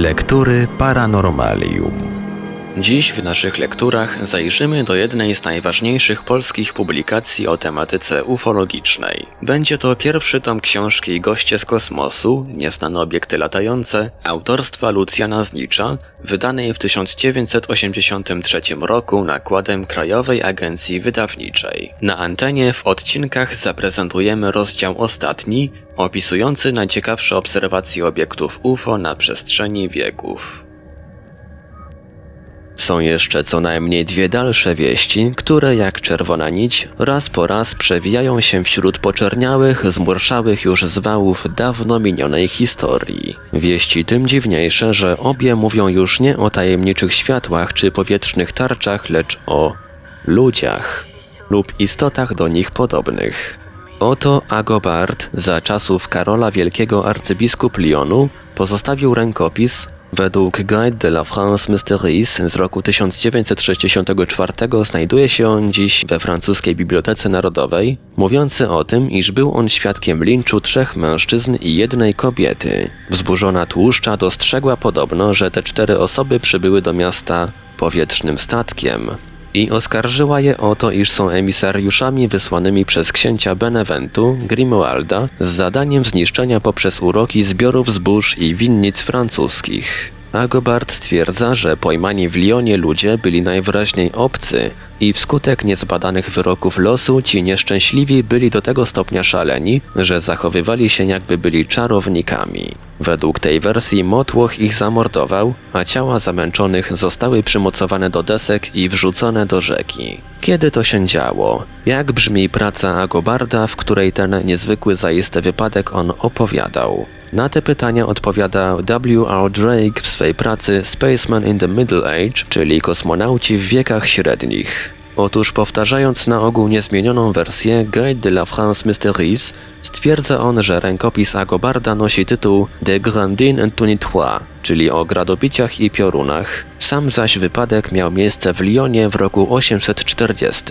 Lektury Paranormalium. Dziś w naszych lekturach zajrzymy do jednej z najważniejszych polskich publikacji o tematyce ufologicznej. Będzie to pierwszy tom książki Goście z kosmosu, nieznane obiekty latające, autorstwa Lucjana Znicza, wydanej w 1983 roku nakładem Krajowej Agencji Wydawniczej. Na antenie w odcinkach zaprezentujemy rozdział ostatni, opisujący najciekawsze obserwacje obiektów UFO na przestrzeni wieków. Są jeszcze co najmniej dwie dalsze wieści, które jak czerwona nić raz po raz przewijają się wśród poczerniałych, zmurszałych już zwałów dawno minionej historii. Wieści tym dziwniejsze, że obie mówią już nie o tajemniczych światłach czy powietrznych tarczach, lecz o ludziach lub istotach do nich podobnych. Oto Agobard za czasów Karola Wielkiego arcybiskup Lyonu pozostawił rękopis Według Guide de la France Mysteries z roku 1964 znajduje się on dziś we francuskiej Bibliotece Narodowej, mówiący o tym, iż był on świadkiem linczu trzech mężczyzn i jednej kobiety. Wzburzona tłuszcza dostrzegła podobno, że te cztery osoby przybyły do miasta powietrznym statkiem i oskarżyła je o to, iż są emisariuszami wysłanymi przez księcia Beneventu, Grimoalda, z zadaniem zniszczenia poprzez uroki zbiorów zbóż i winnic francuskich. Agobard stwierdza, że pojmani w Lyonie ludzie byli najwyraźniej obcy i wskutek niezbadanych wyroków losu ci nieszczęśliwi byli do tego stopnia szaleni, że zachowywali się jakby byli czarownikami. Według tej wersji Motłoch ich zamordował, a ciała zamęczonych zostały przymocowane do desek i wrzucone do rzeki. Kiedy to się działo? Jak brzmi praca Agobarda, w której ten niezwykły zaiste wypadek on opowiadał? Na te pytania odpowiada W.R. Drake w swej pracy Spaceman in the Middle Age, czyli kosmonauci w wiekach średnich. Otóż powtarzając na ogół niezmienioną wersję Guide de la France Mysteries, stwierdza on, że rękopis Agobarda nosi tytuł De Grandin and Tunitois, czyli o gradobiciach i piorunach. Sam zaś wypadek miał miejsce w Lyonie w roku 840.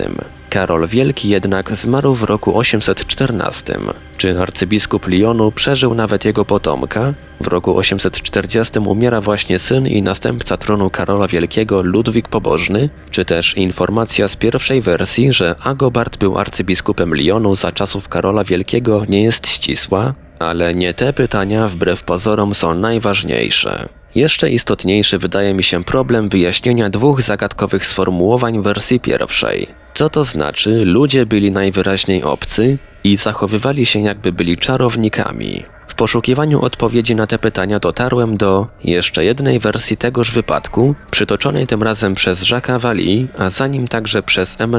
Karol Wielki jednak zmarł w roku 814. Czy arcybiskup Lyonu przeżył nawet jego potomka? W roku 840 umiera właśnie syn i następca tronu Karola Wielkiego Ludwik Pobożny? Czy też informacja z pierwszej wersji, że Agobard był arcybiskupem Lyonu za czasów Karola Wielkiego nie jest ścisła? Ale nie te pytania wbrew pozorom są najważniejsze. Jeszcze istotniejszy wydaje mi się problem wyjaśnienia dwóch zagadkowych sformułowań wersji pierwszej. Co to znaczy, ludzie byli najwyraźniej obcy i zachowywali się jakby byli czarownikami? W poszukiwaniu odpowiedzi na te pytania dotarłem do jeszcze jednej wersji tegoż wypadku, przytoczonej tym razem przez Jacques'a Valli, a za nim także przez M.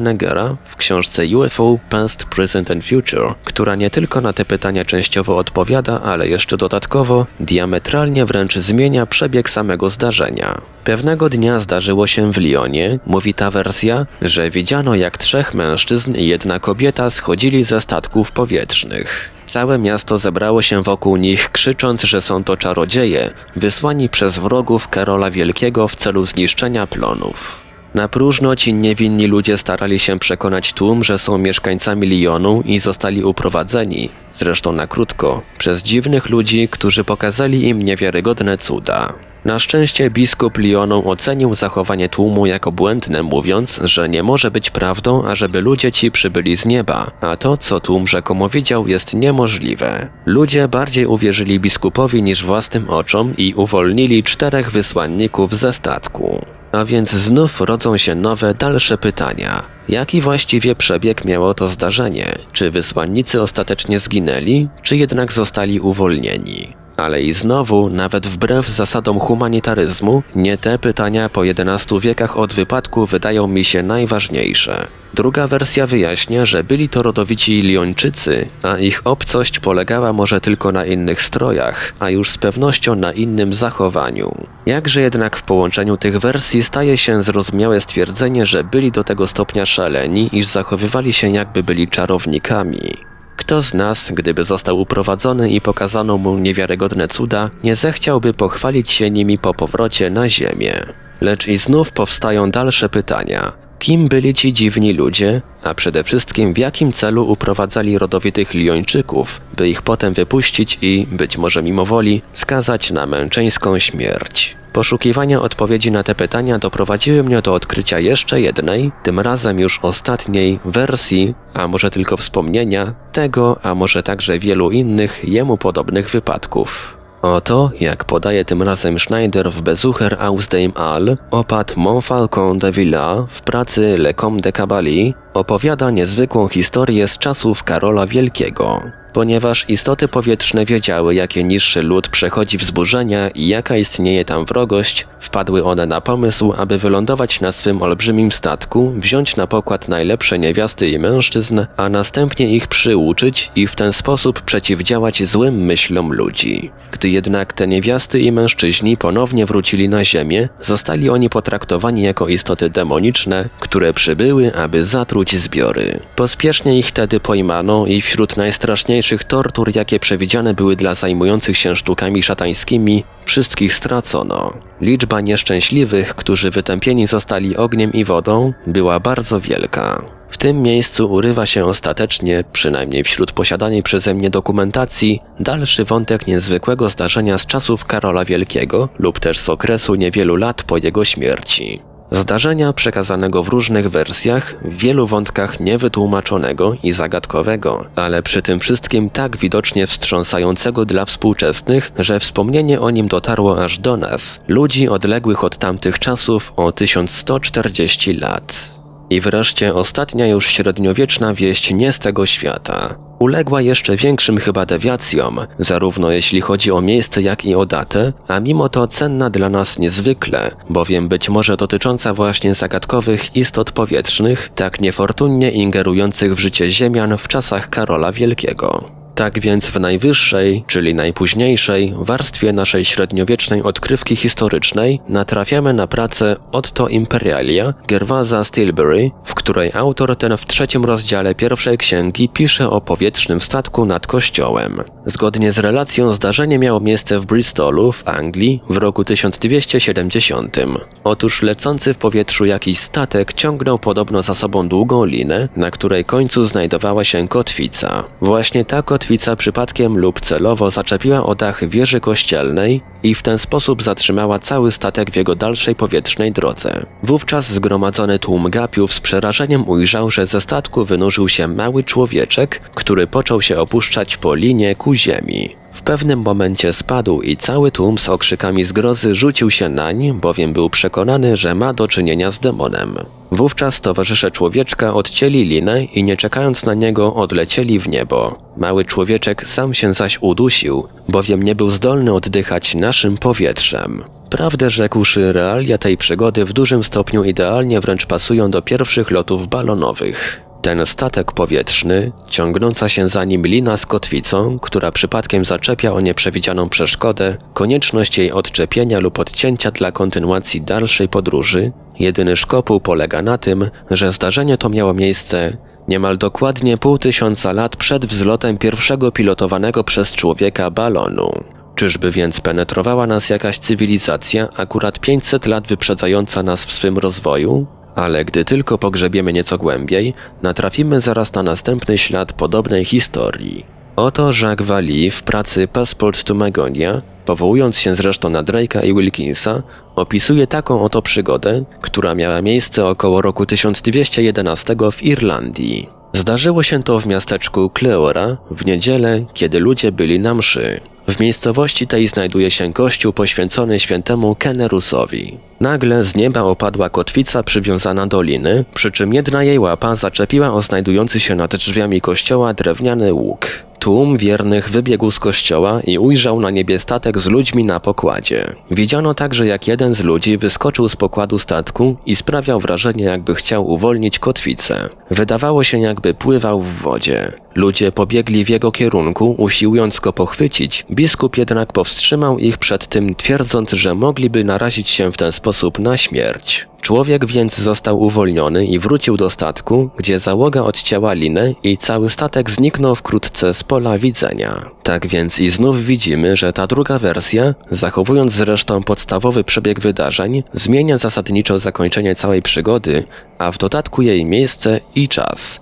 W książce UFO Past, Present and Future, która nie tylko na te pytania częściowo odpowiada, ale jeszcze dodatkowo diametralnie wręcz zmienia przebieg samego zdarzenia. Pewnego dnia zdarzyło się w Lyonie, mówi ta wersja, że widziano jak trzech mężczyzn i jedna kobieta schodzili ze statków powietrznych. Całe miasto zebrało się wokół nich, krzycząc, że są to czarodzieje, wysłani przez wrogów Karola Wielkiego w celu zniszczenia plonów. Na próżno ci niewinni ludzie starali się przekonać tłum, że są mieszkańcami Lyonu i zostali uprowadzeni, zresztą na krótko, przez dziwnych ludzi, którzy pokazali im niewiarygodne cuda. Na szczęście biskup Lyonu ocenił zachowanie tłumu jako błędne, mówiąc, że nie może być prawdą, ażeby ludzie ci przybyli z nieba, a to, co tłum rzekomo widział, jest niemożliwe. Ludzie bardziej uwierzyli biskupowi niż własnym oczom i uwolnili czterech wysłanników ze statku. A więc znów rodzą się nowe, dalsze pytania. Jaki właściwie przebieg miało to zdarzenie? Czy wysłannicy ostatecznie zginęli, czy jednak zostali uwolnieni? Ale i znowu, nawet wbrew zasadom humanitaryzmu, nie te pytania po 11 wiekach od wypadku wydają mi się najważniejsze. Druga wersja wyjaśnia, że byli to rodowici Liończycy, a ich obcość polegała może tylko na innych strojach, a już z pewnością na innym zachowaniu. Jakże jednak w połączeniu tych wersji staje się zrozumiałe stwierdzenie, że byli do tego stopnia szaleni, iż zachowywali się jakby byli czarownikami. Kto z nas, gdyby został uprowadzony i pokazano mu niewiarygodne cuda, nie zechciałby pochwalić się nimi po powrocie na ziemię? Lecz i znów powstają dalsze pytania. Kim byli ci dziwni ludzie, a przede wszystkim w jakim celu uprowadzali rodowitych Liończyków, by ich potem wypuścić i, być może mimo woli, skazać na męczeńską śmierć? Poszukiwania odpowiedzi na te pytania doprowadziły mnie do odkrycia jeszcze jednej, tym razem już ostatniej, wersji, a może tylko wspomnienia, tego, a może także wielu innych jemu podobnych wypadków. Oto, jak podaje tym razem Schneider w Besucher aus dem All, opat Montfalcon de Villa w pracy Le Comte de Cabally opowiada niezwykłą historię z czasów Karola Wielkiego. Ponieważ istoty powietrzne wiedziały, jakie niższy lud przechodzi wzburzenia i jaka istnieje tam wrogość, wpadły one na pomysł, aby wylądować na swym olbrzymim statku, wziąć na pokład najlepsze niewiasty i mężczyzn, a następnie ich przyuczyć i w ten sposób przeciwdziałać złym myślom ludzi. Gdy jednak te niewiasty i mężczyźni ponownie wrócili na ziemię, zostali oni potraktowani jako istoty demoniczne, które przybyły, aby zatruć zbiory. Pospiesznie ich wtedy pojmano i wśród najstraszniejszych najmniejszych tortur, jakie przewidziane były dla zajmujących się sztukami szatańskimi, wszystkich stracono. Liczba nieszczęśliwych, którzy wytępieni zostali ogniem i wodą, była bardzo wielka. W tym miejscu urywa się ostatecznie, przynajmniej wśród posiadanej przeze mnie dokumentacji, dalszy wątek niezwykłego zdarzenia z czasów Karola Wielkiego lub też z okresu niewielu lat po jego śmierci. Zdarzenia przekazanego w różnych wersjach, w wielu wątkach niewytłumaczonego i zagadkowego, ale przy tym wszystkim tak widocznie wstrząsającego dla współczesnych, że wspomnienie o nim dotarło aż do nas, ludzi odległych od tamtych czasów o 1140 lat. I wreszcie ostatnia już średniowieczna wieść nie z tego świata. Uległa jeszcze większym chyba dewiacjom, zarówno jeśli chodzi o miejsce, jak i o datę, a mimo to cenna dla nas niezwykle, bowiem być może dotycząca właśnie zagadkowych istot powietrznych, tak niefortunnie ingerujących w życie Ziemian w czasach Karola Wielkiego. Tak więc w najwyższej, czyli najpóźniejszej, warstwie naszej średniowiecznej odkrywki historycznej natrafiamy na pracę Otto Imperialia Gervasa Stilbury, w której autor ten w trzecim rozdziale pierwszej księgi pisze o powietrznym statku nad kościołem. Zgodnie z relacją zdarzenie miało miejsce w Bristolu w Anglii w roku 1270. Otóż lecący w powietrzu jakiś statek ciągnął podobno za sobą długą linę, na której końcu znajdowała się kotwica. Właśnie ta kotwica kotwica przypadkiem lub celowo zaczepiła o dach wieży kościelnej i w ten sposób zatrzymała cały statek w jego dalszej powietrznej drodze. Wówczas zgromadzony tłum gapiów z przerażeniem ujrzał, że ze statku wynurzył się mały człowieczek, który począł się opuszczać po linie ku ziemi. W pewnym momencie spadł i cały tłum z okrzykami zgrozy rzucił się nań, bowiem był przekonany, że ma do czynienia z demonem. Wówczas towarzysze człowieczka odcięli linę i nie czekając na niego odlecieli w niebo. Mały człowieczek sam się zaś udusił, bowiem nie był zdolny oddychać naszym powietrzem. Prawdę rzekłszy, realia tej przygody w dużym stopniu idealnie wręcz pasują do pierwszych lotów balonowych. Ten statek powietrzny, ciągnąca się za nim lina z kotwicą, która przypadkiem zaczepia o nieprzewidzianą przeszkodę, konieczność jej odczepienia lub odcięcia dla kontynuacji dalszej podróży, jedyny szkopuł polega na tym, że zdarzenie to miało miejsce niemal dokładnie pół tysiąca lat przed wzlotem pierwszego pilotowanego przez człowieka balonu. Czyżby więc penetrowała nas jakaś cywilizacja, akurat 500 lat wyprzedzająca nas w swym rozwoju? Ale gdy tylko pogrzebiemy nieco głębiej, natrafimy zaraz na następny ślad podobnej historii. Oto Jacques Vallée w pracy Passport to Magonia, powołując się zresztą na Drake'a i Wilkinsa, opisuje taką oto przygodę, która miała miejsce około roku 1211 w Irlandii. Zdarzyło się to w miasteczku Cleora w niedzielę, kiedy ludzie byli na mszy. W miejscowości tej znajduje się kościół poświęcony świętemu Kenerusowi. Nagle z nieba opadła kotwica przywiązana do liny, przy czym jedna jej łapa zaczepiła o znajdujący się nad drzwiami kościoła drewniany łuk. Tłum wiernych wybiegł z kościoła i ujrzał na niebie statek z ludźmi na pokładzie. Widziano także, jak jeden z ludzi wyskoczył z pokładu statku i sprawiał wrażenie, jakby chciał uwolnić kotwicę. Wydawało się, jakby pływał w wodzie. Ludzie pobiegli w jego kierunku, usiłując go pochwycić. Biskup jednak powstrzymał ich przed tym, twierdząc, że mogliby narazić się w ten sposób na śmierć. Człowiek więc został uwolniony i wrócił do statku, gdzie załoga odcięła linę i cały statek zniknął wkrótce z pola widzenia. Tak więc i znów widzimy, że ta druga wersja, zachowując zresztą podstawowy przebieg wydarzeń, zmienia zasadniczo zakończenie całej przygody, a w dodatku jej miejsce i czas.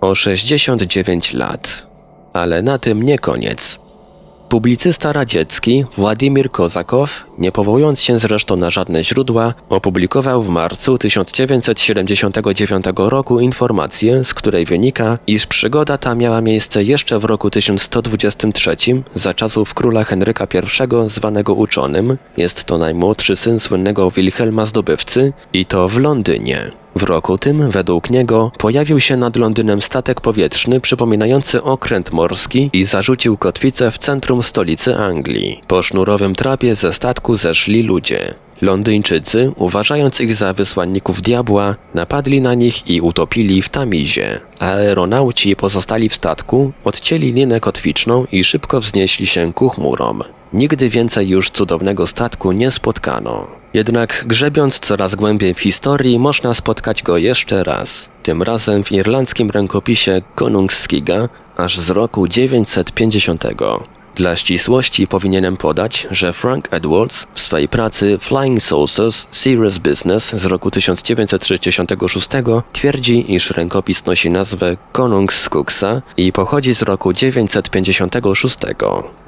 O 69 lat. Ale na tym nie koniec. Publicysta radziecki Władimir Kozakow, nie powołując się zresztą na żadne źródła, opublikował w marcu 1979 roku informację, z której wynika, iż przygoda ta miała miejsce jeszcze w roku 1123 za czasów króla Henryka I zwanego uczonym, jest to najmłodszy syn słynnego Wilhelma Zdobywcy i to w Londynie. W roku tym, według niego, pojawił się nad Londynem statek powietrzny przypominający okręt morski i zarzucił kotwicę w centrum stolicy Anglii. Po sznurowym trapie ze statku zeszli ludzie. Londyńczycy, uważając ich za wysłanników diabła, napadli na nich i utopili w Tamizie. Aeronauci pozostali w statku, odcięli linę kotwiczną i szybko wznieśli się ku chmurom. Nigdy więcej już cudownego statku nie spotkano. Jednak grzebiąc coraz głębiej w historii, można spotkać go jeszcze raz. Tym razem w irlandzkim rękopisie Konungskiga, aż z roku 950. Dla ścisłości powinienem podać, że Frank Edwards w swojej pracy Flying Saucers Serious Business z roku 1966 twierdzi, iż rękopis nosi nazwę Konungs Skuksa i pochodzi z roku 956.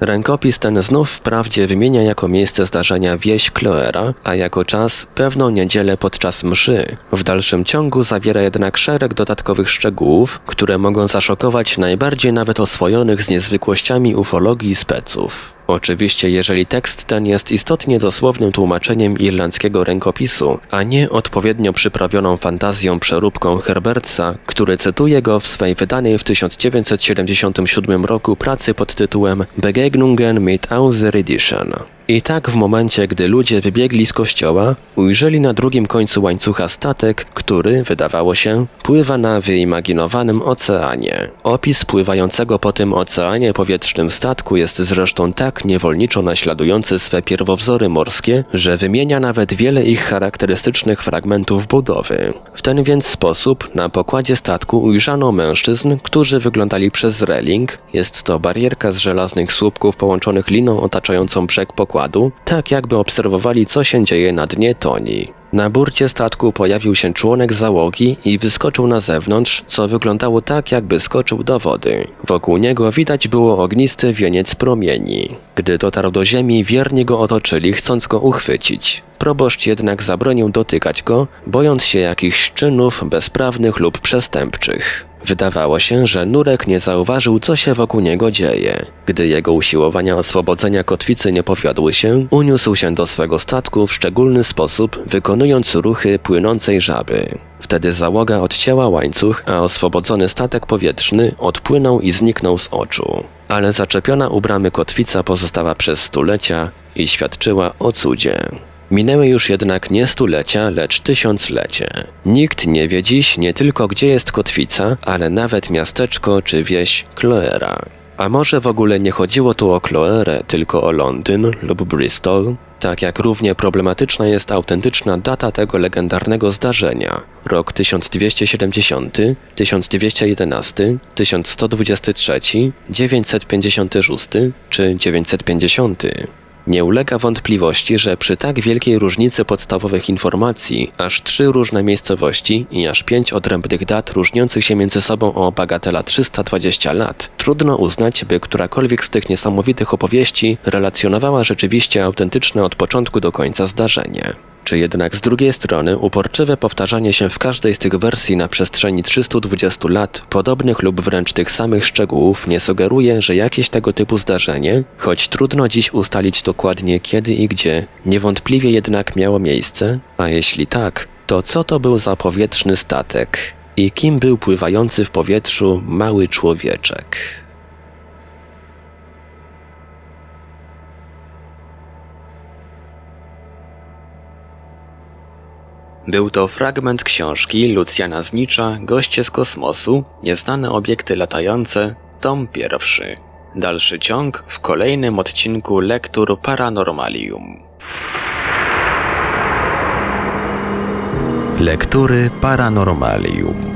Rękopis ten znów wprawdzie wymienia jako miejsce zdarzenia wieś Kloera, a jako czas pewną niedzielę podczas mszy. W dalszym ciągu zawiera jednak szereg dodatkowych szczegółów, które mogą zaszokować najbardziej nawet oswojonych z niezwykłościami ufologii speców. Oczywiście, jeżeli tekst ten jest istotnie dosłownym tłumaczeniem irlandzkiego rękopisu, a nie odpowiednio przyprawioną fantazją przeróbką Herbertsa, który cytuje go w swej wydanej w 1977 roku pracy pod tytułem Begegnungen mit Auser Edition. I tak w momencie, gdy ludzie wybiegli z kościoła, ujrzeli na drugim końcu łańcucha statek, który, wydawało się, pływa na wyimaginowanym oceanie. Opis pływającego po tym oceanie powietrznym statku jest zresztą tak niewolniczo naśladujący swe pierwowzory morskie, że wymienia nawet wiele ich charakterystycznych fragmentów budowy. W ten więc sposób na pokładzie statku ujrzano mężczyzn, którzy wyglądali przez reling, jest to barierka z żelaznych słupków połączonych liną otaczającą brzeg pokładu pokładu, tak jakby obserwowali co się dzieje na dnie toni. Na burcie statku pojawił się członek załogi i wyskoczył na zewnątrz, co wyglądało tak, jakby skoczył do wody. Wokół niego widać było ognisty wieniec promieni. Gdy dotarł do ziemi, wierni go otoczyli, chcąc go uchwycić. Proboszcz jednak zabronił dotykać go, bojąc się jakichś czynów bezprawnych lub przestępczych. Wydawało się, że Nurek nie zauważył, co się wokół niego dzieje. Gdy jego usiłowania oswobodzenia kotwicy nie powiodły się, uniósł się do swego statku w szczególny sposób, wykonując ruchy płynącej żaby. Wtedy załoga odcięła łańcuch, a oswobodzony statek powietrzny odpłynął i zniknął z oczu. Ale zaczepiona u bramy kotwica pozostała przez stulecia i świadczyła o cudzie. Minęły już jednak nie stulecia, lecz tysiąclecie. Nikt nie wie dziś nie tylko gdzie jest kotwica, ale nawet miasteczko czy wieś Kloera. A może w ogóle nie chodziło tu o Kloerę, tylko o Londyn lub Bristol? Tak jak równie problematyczna jest autentyczna data tego legendarnego zdarzenia. Rok 1270, 1211, 1123, 956 czy 950. Nie ulega wątpliwości, że przy tak wielkiej różnicy podstawowych informacji, aż trzy różne miejscowości i aż pięć odrębnych dat różniących się między sobą o bagatela 320 lat, trudno uznać, by którakolwiek z tych niesamowitych opowieści relacjonowała rzeczywiście autentyczne od początku do końca zdarzenie. Czy jednak z drugiej strony uporczywe powtarzanie się w każdej z tych wersji na przestrzeni 320 lat podobnych lub wręcz tych samych szczegółów nie sugeruje, że jakieś tego typu zdarzenie, choć trudno dziś ustalić dokładnie kiedy i gdzie, niewątpliwie jednak miało miejsce, a jeśli tak, to co to był za powietrzny statek i kim był pływający w powietrzu mały człowieczek? Był to fragment książki Lucjana Znicza Goście z kosmosu, Nieznane obiekty latające, tom pierwszy. Dalszy ciąg w kolejnym odcinku Lektur Paranormalium. Lektury Paranormalium.